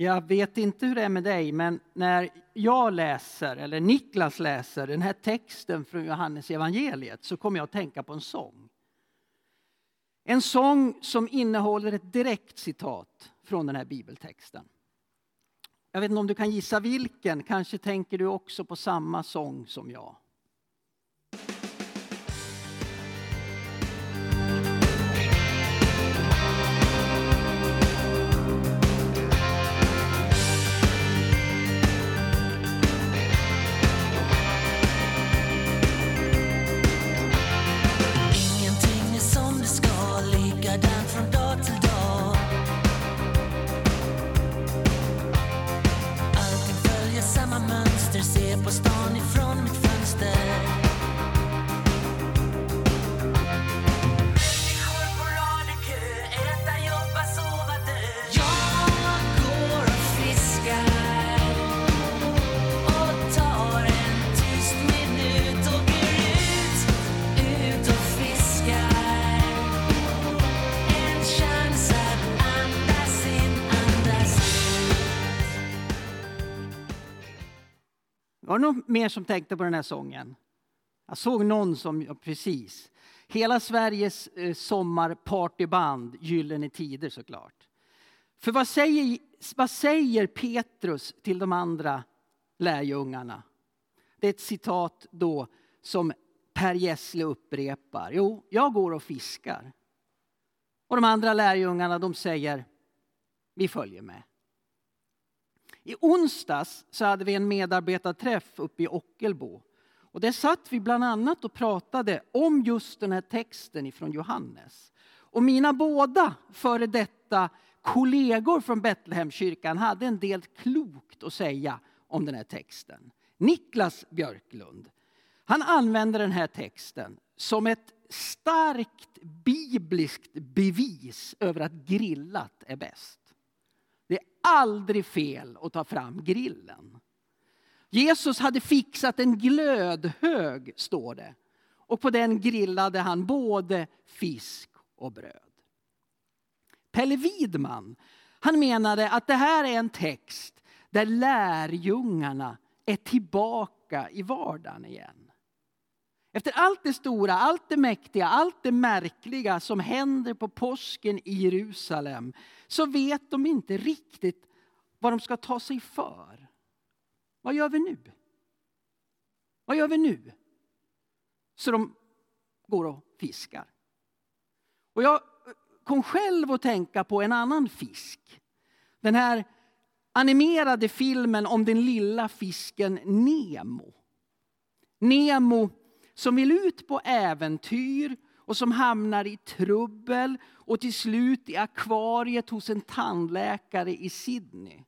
Jag vet inte hur det är med dig, men när jag läser, eller Niklas läser, den här texten från Johannes evangeliet så kommer jag att tänka på en sång. En sång som innehåller ett direkt citat från den här bibeltexten. Jag vet inte om du kan gissa vilken, kanske tänker du också på samma sång som jag. Det någon mer som tänkte på den här sången? Jag såg någon som, ja, precis. Hela Sveriges eh, sommarpartyband, Gyllene Tider såklart. För vad säger, vad säger Petrus till de andra lärjungarna? Det är ett citat då som Per Gessle upprepar. Jo, jag går och fiskar. Och de andra lärjungarna de säger, vi följer med. I onsdags så hade vi en medarbetarträff uppe i Ockelbo. Och där satt vi bland annat och pratade om just den här texten ifrån Johannes. Och mina båda före detta kollegor från Betlehemskyrkan hade en del klokt att säga om den här texten. Niklas Björklund, han använder den här texten som ett starkt bibliskt bevis över att grillat är bäst aldrig fel att ta fram grillen. Jesus hade fixat en glödhög, står det. Och på den grillade han både fisk och bröd. Pelle Widman, han menade att det här är en text där lärjungarna är tillbaka i vardagen igen. Efter allt det stora, allt det mäktiga, allt det märkliga som händer på påsken i Jerusalem så vet de inte riktigt vad de ska ta sig för. Vad gör vi nu? Vad gör vi nu? Så de går och fiskar. Och jag kom själv att tänka på en annan fisk. Den här animerade filmen om den lilla fisken Nemo. Nemo som vill ut på äventyr och som hamnar i trubbel och till slut i akvariet hos en tandläkare i Sydney.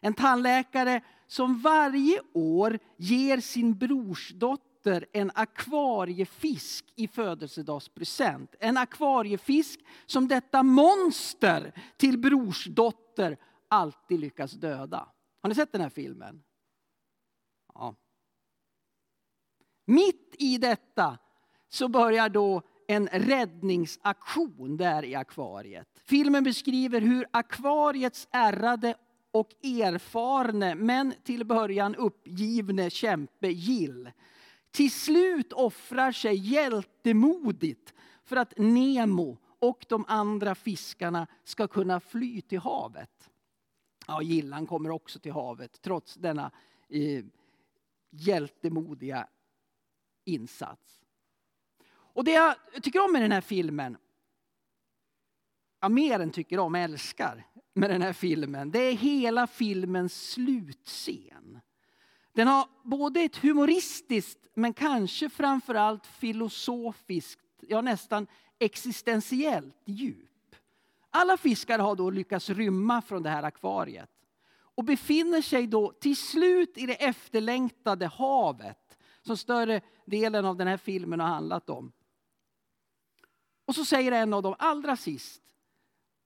En tandläkare som varje år ger sin brorsdotter en akvariefisk i födelsedagspresent. En akvariefisk som detta monster till brorsdotter alltid lyckas döda. Har ni sett den här filmen? Ja. Mitt i detta så börjar då en räddningsaktion där i akvariet. Filmen beskriver hur akvariets ärrade och erfarne men till början uppgivne kämpe Gill till slut offrar sig hjältemodigt för att Nemo och de andra fiskarna ska kunna fly till havet. Ja, Gillan kommer också till havet trots denna eh, hjältemodiga insats. Och det jag tycker om med den här filmen, ja, mer än tycker om, älskar med den här filmen, det är hela filmens slutscen. Den har både ett humoristiskt men kanske framförallt filosofiskt, ja nästan existentiellt djup. Alla fiskar har då lyckats rymma från det här akvariet och befinner sig då till slut i det efterlängtade havet som större delen av den här filmen har handlat om. Och så säger en av dem allra sist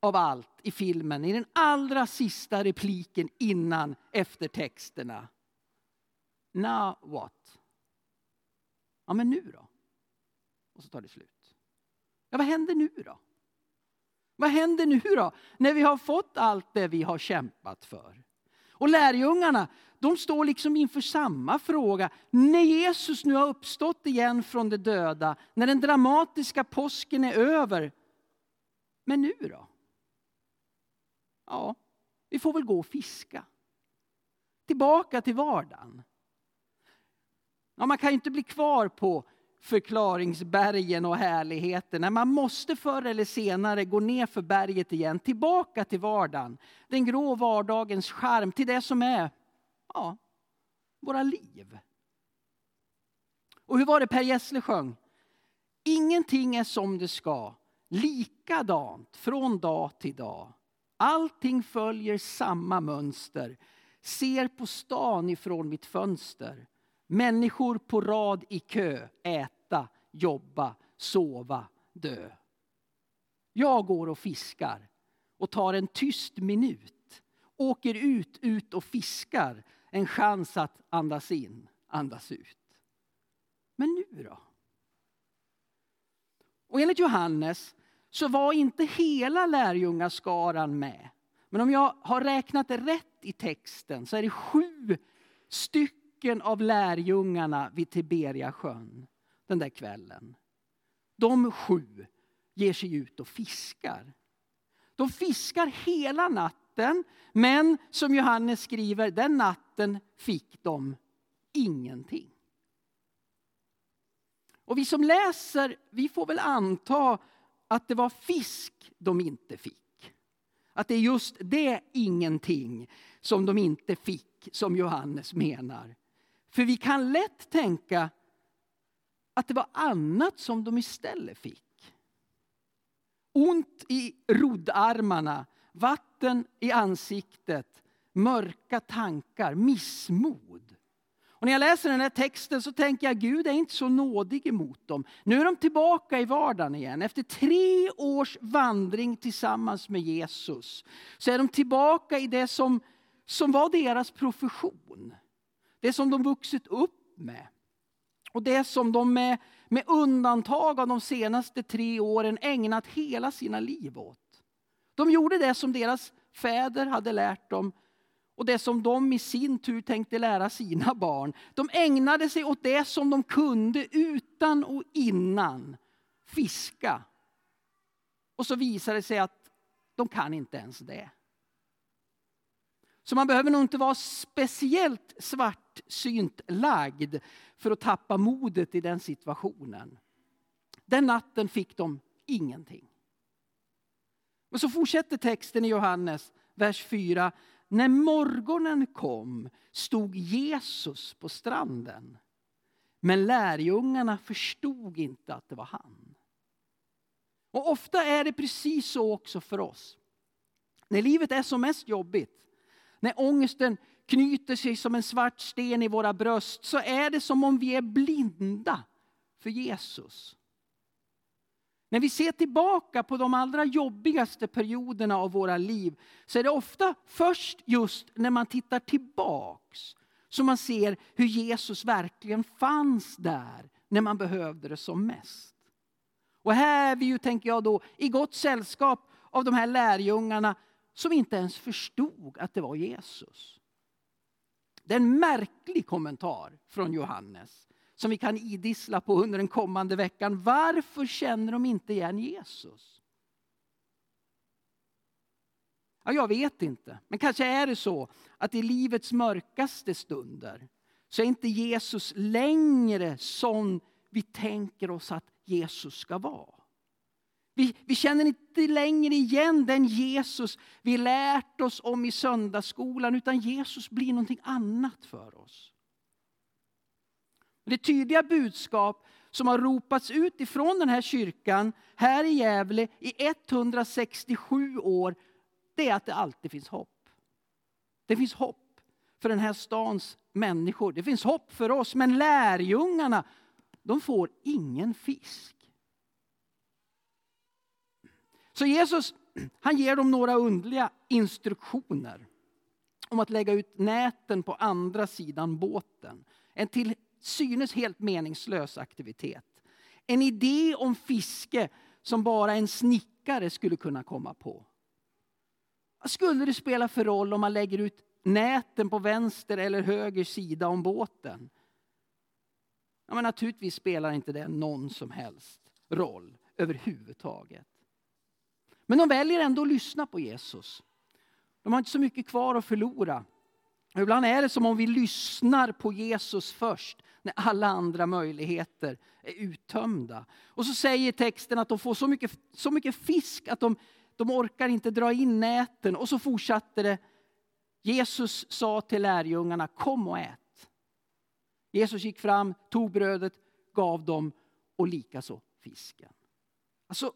av allt i filmen, i den allra sista repliken innan eftertexterna. Now what? Ja, men nu då? Och så tar det slut. Ja, vad händer nu då? Vad händer nu då, när vi har fått allt det vi har kämpat för? Och lärjungarna, de står liksom inför samma fråga. När Jesus nu har uppstått igen från de döda, när den dramatiska påsken är över. Men nu då? Ja, vi får väl gå och fiska. Tillbaka till vardagen. Ja, man kan ju inte bli kvar på förklaringsbergen och härligheterna. Man måste förr eller senare gå ner för berget igen, tillbaka till vardagen. Den grå vardagens charm, till det som är ja, våra liv. Och hur var det Per Gessle sjöng? Ingenting är som det ska, likadant från dag till dag. Allting följer samma mönster, ser på stan ifrån mitt fönster. Människor på rad i kö, äta, jobba, sova, dö. Jag går och fiskar och tar en tyst minut. Åker ut, ut och fiskar. En chans att andas in, andas ut. Men nu då? Och enligt Johannes så var inte hela lärjungaskaran med. Men om jag har räknat rätt i texten så är det sju stycken stycken av lärjungarna vid Tiberiasjön den där kvällen. De sju ger sig ut och fiskar. De fiskar hela natten, men som Johannes skriver, den natten fick de ingenting. Och vi som läser, vi får väl anta att det var fisk de inte fick. Att det är just det ingenting som de inte fick som Johannes menar. För vi kan lätt tänka att det var annat som de istället fick. Ont i roddarmarna, vatten i ansiktet, mörka tankar, missmod. Och när jag läser den här texten så tänker jag Gud är inte så nådig emot dem. Nu är de tillbaka i vardagen igen. Efter tre års vandring tillsammans med Jesus så är de tillbaka i det som, som var deras profession. Det som de vuxit upp med. Och det som de med, med undantag av de senaste tre åren ägnat hela sina liv åt. De gjorde det som deras fäder hade lärt dem och det som de i sin tur tänkte lära sina barn. De ägnade sig åt det som de kunde utan och innan. Fiska. Och så visade det sig att de kan inte ens det. Så man behöver nog inte vara speciellt svartsynt lagd för att tappa modet i den situationen. Den natten fick de ingenting. Men så fortsätter texten i Johannes, vers 4. När morgonen kom stod Jesus på stranden. Men lärjungarna förstod inte att det var han. Och ofta är det precis så också för oss. När livet är som mest jobbigt när ångesten knyter sig som en svart sten i våra bröst så är det som om vi är blinda för Jesus. När vi ser tillbaka på de allra jobbigaste perioderna av våra liv så är det ofta först just när man tittar tillbaks som man ser hur Jesus verkligen fanns där när man behövde det som mest. Och här är vi ju, tänker jag då, i gott sällskap av de här lärjungarna som inte ens förstod att det var Jesus. Det är en märklig kommentar från Johannes som vi kan idissla på under den kommande veckan. Varför känner de inte igen Jesus? Ja, jag vet inte, men kanske är det så att i livets mörkaste stunder så är inte Jesus längre sån vi tänker oss att Jesus ska vara. Vi, vi känner inte längre igen den Jesus vi lärt oss om i söndagsskolan, utan Jesus blir någonting annat för oss. Det tydliga budskap som har ropats ut ifrån den här kyrkan här i Gävle i 167 år, det är att det alltid finns hopp. Det finns hopp för den här stans människor. Det finns hopp för oss, men lärjungarna, de får ingen fisk. Så Jesus han ger dem några underliga instruktioner om att lägga ut näten på andra sidan båten. En till synes helt meningslös aktivitet. En idé om fiske som bara en snickare skulle kunna komma på. Vad skulle det spela för roll om man lägger ut näten på vänster eller höger sida om båten? Ja, men naturligtvis spelar inte det någon som helst roll överhuvudtaget. Men de väljer ändå att lyssna på Jesus. De har inte så mycket kvar att förlora. Ibland är det som om vi lyssnar på Jesus först när alla andra möjligheter är uttömda. Och så säger texten att de får så mycket, så mycket fisk att de, de orkar inte dra in näten. Och så fortsatte det. Jesus sa till lärjungarna, kom och ät. Jesus gick fram, tog brödet, gav dem och likaså fisken. Alltså,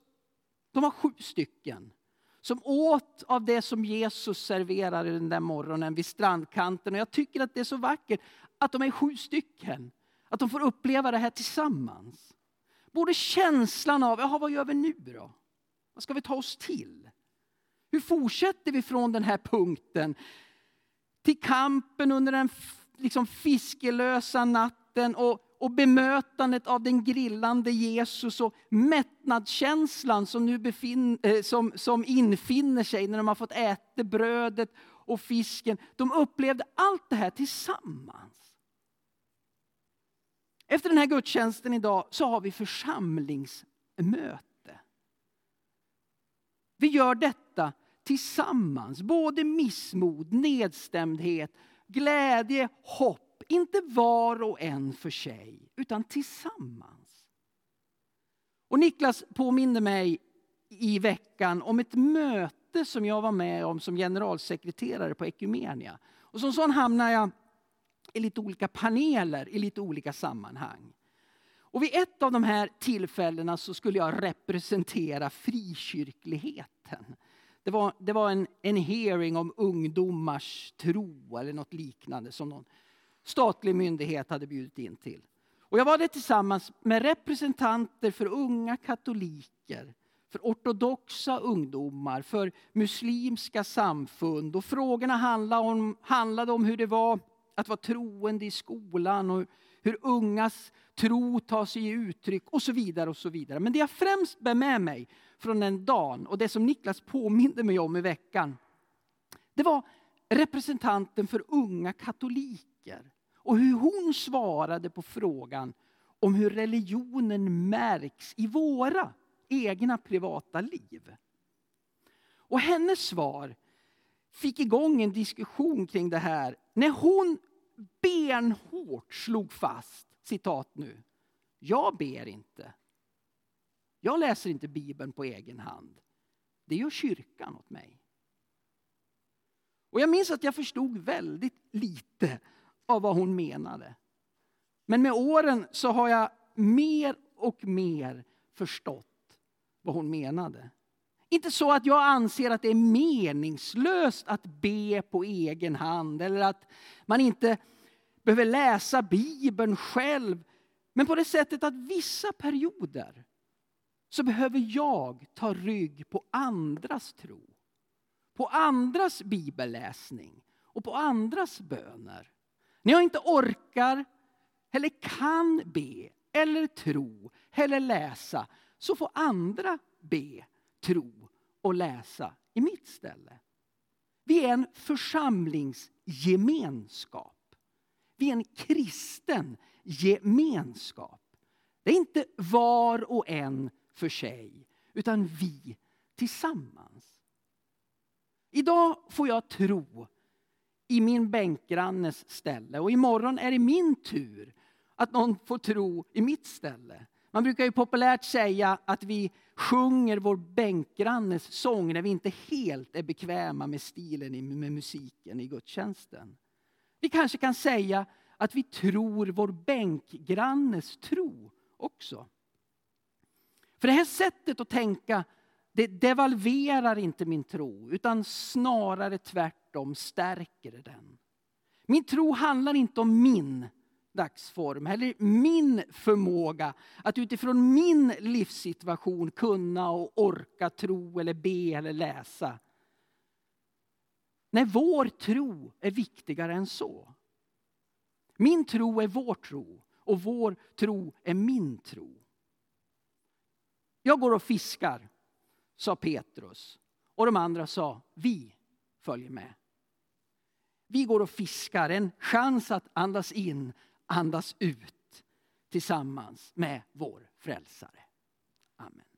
de var sju stycken som åt av det som Jesus serverade den där morgonen vid strandkanten. Och jag tycker att det är så vackert att de är sju stycken. Att de får uppleva det här tillsammans. Både känslan av, jaha vad gör vi nu då? Vad ska vi ta oss till? Hur fortsätter vi från den här punkten till kampen under den liksom fiskelösa natten och och bemötandet av den grillande Jesus och mättnadskänslan som, nu befin, eh, som, som infinner sig när de har fått äta brödet och fisken. De upplevde allt det här tillsammans. Efter den här gudstjänsten idag så har vi församlingsmöte. Vi gör detta tillsammans, både missmod, nedstämdhet, glädje, hopp inte var och en för sig, utan tillsammans. Och Niklas påminde mig i veckan om ett möte som jag var med om som generalsekreterare på Ekumenia. Och som sån hamnar jag i lite olika paneler i lite olika sammanhang. Och vid ett av de här tillfällena så skulle jag representera frikyrkligheten. Det var, det var en, en hearing om ungdomars tro eller något liknande som någon statlig myndighet hade bjudit in till. Och jag var där tillsammans med representanter för unga katoliker, för ortodoxa ungdomar, för muslimska samfund. Och frågorna handlade om, handlade om hur det var att vara troende i skolan och hur ungas tro tar sig uttryck och så vidare. och så vidare. Men det jag främst bär med mig från den dagen och det som Niklas påminde mig om i veckan, det var representanten för unga katoliker och hur hon svarade på frågan om hur religionen märks i våra egna privata liv. Och hennes svar fick igång en diskussion kring det här när hon benhårt slog fast, citat nu, jag ber inte. Jag läser inte Bibeln på egen hand. Det gör kyrkan åt mig. Och jag minns att jag förstod väldigt lite av vad hon menade. Men med åren så har jag mer och mer förstått vad hon menade. Inte så att jag anser att det är meningslöst att be på egen hand eller att man inte behöver läsa Bibeln själv. Men på det sättet att vissa perioder så behöver jag ta rygg på andras tro. På andras bibelläsning och på andras böner. När jag inte orkar eller kan be eller tro eller läsa så får andra be, tro och läsa i mitt ställe. Vi är en församlingsgemenskap. Vi är en kristen gemenskap. Det är inte var och en för sig, utan vi tillsammans. Idag får jag tro i min bänkgrannes ställe. Och imorgon är det min tur att någon får tro i mitt ställe. Man brukar ju populärt säga att vi sjunger vår bänkgrannes sång när vi inte helt är bekväma med stilen med musiken i gudstjänsten. Vi kanske kan säga att vi tror vår bänkgrannes tro också. För det här sättet att tänka det devalverar inte min tro, utan snarare tvärtom tvärtom stärker det den. Min tro handlar inte om min dagsform eller min förmåga att utifrån min livssituation kunna och orka tro eller be eller läsa. Nej, vår tro är viktigare än så. Min tro är vår tro och vår tro är min tro. Jag går och fiskar, sa Petrus. Och de andra sa, vi följer med. Vi går och fiskar, en chans att andas in, andas ut tillsammans med vår frälsare. Amen.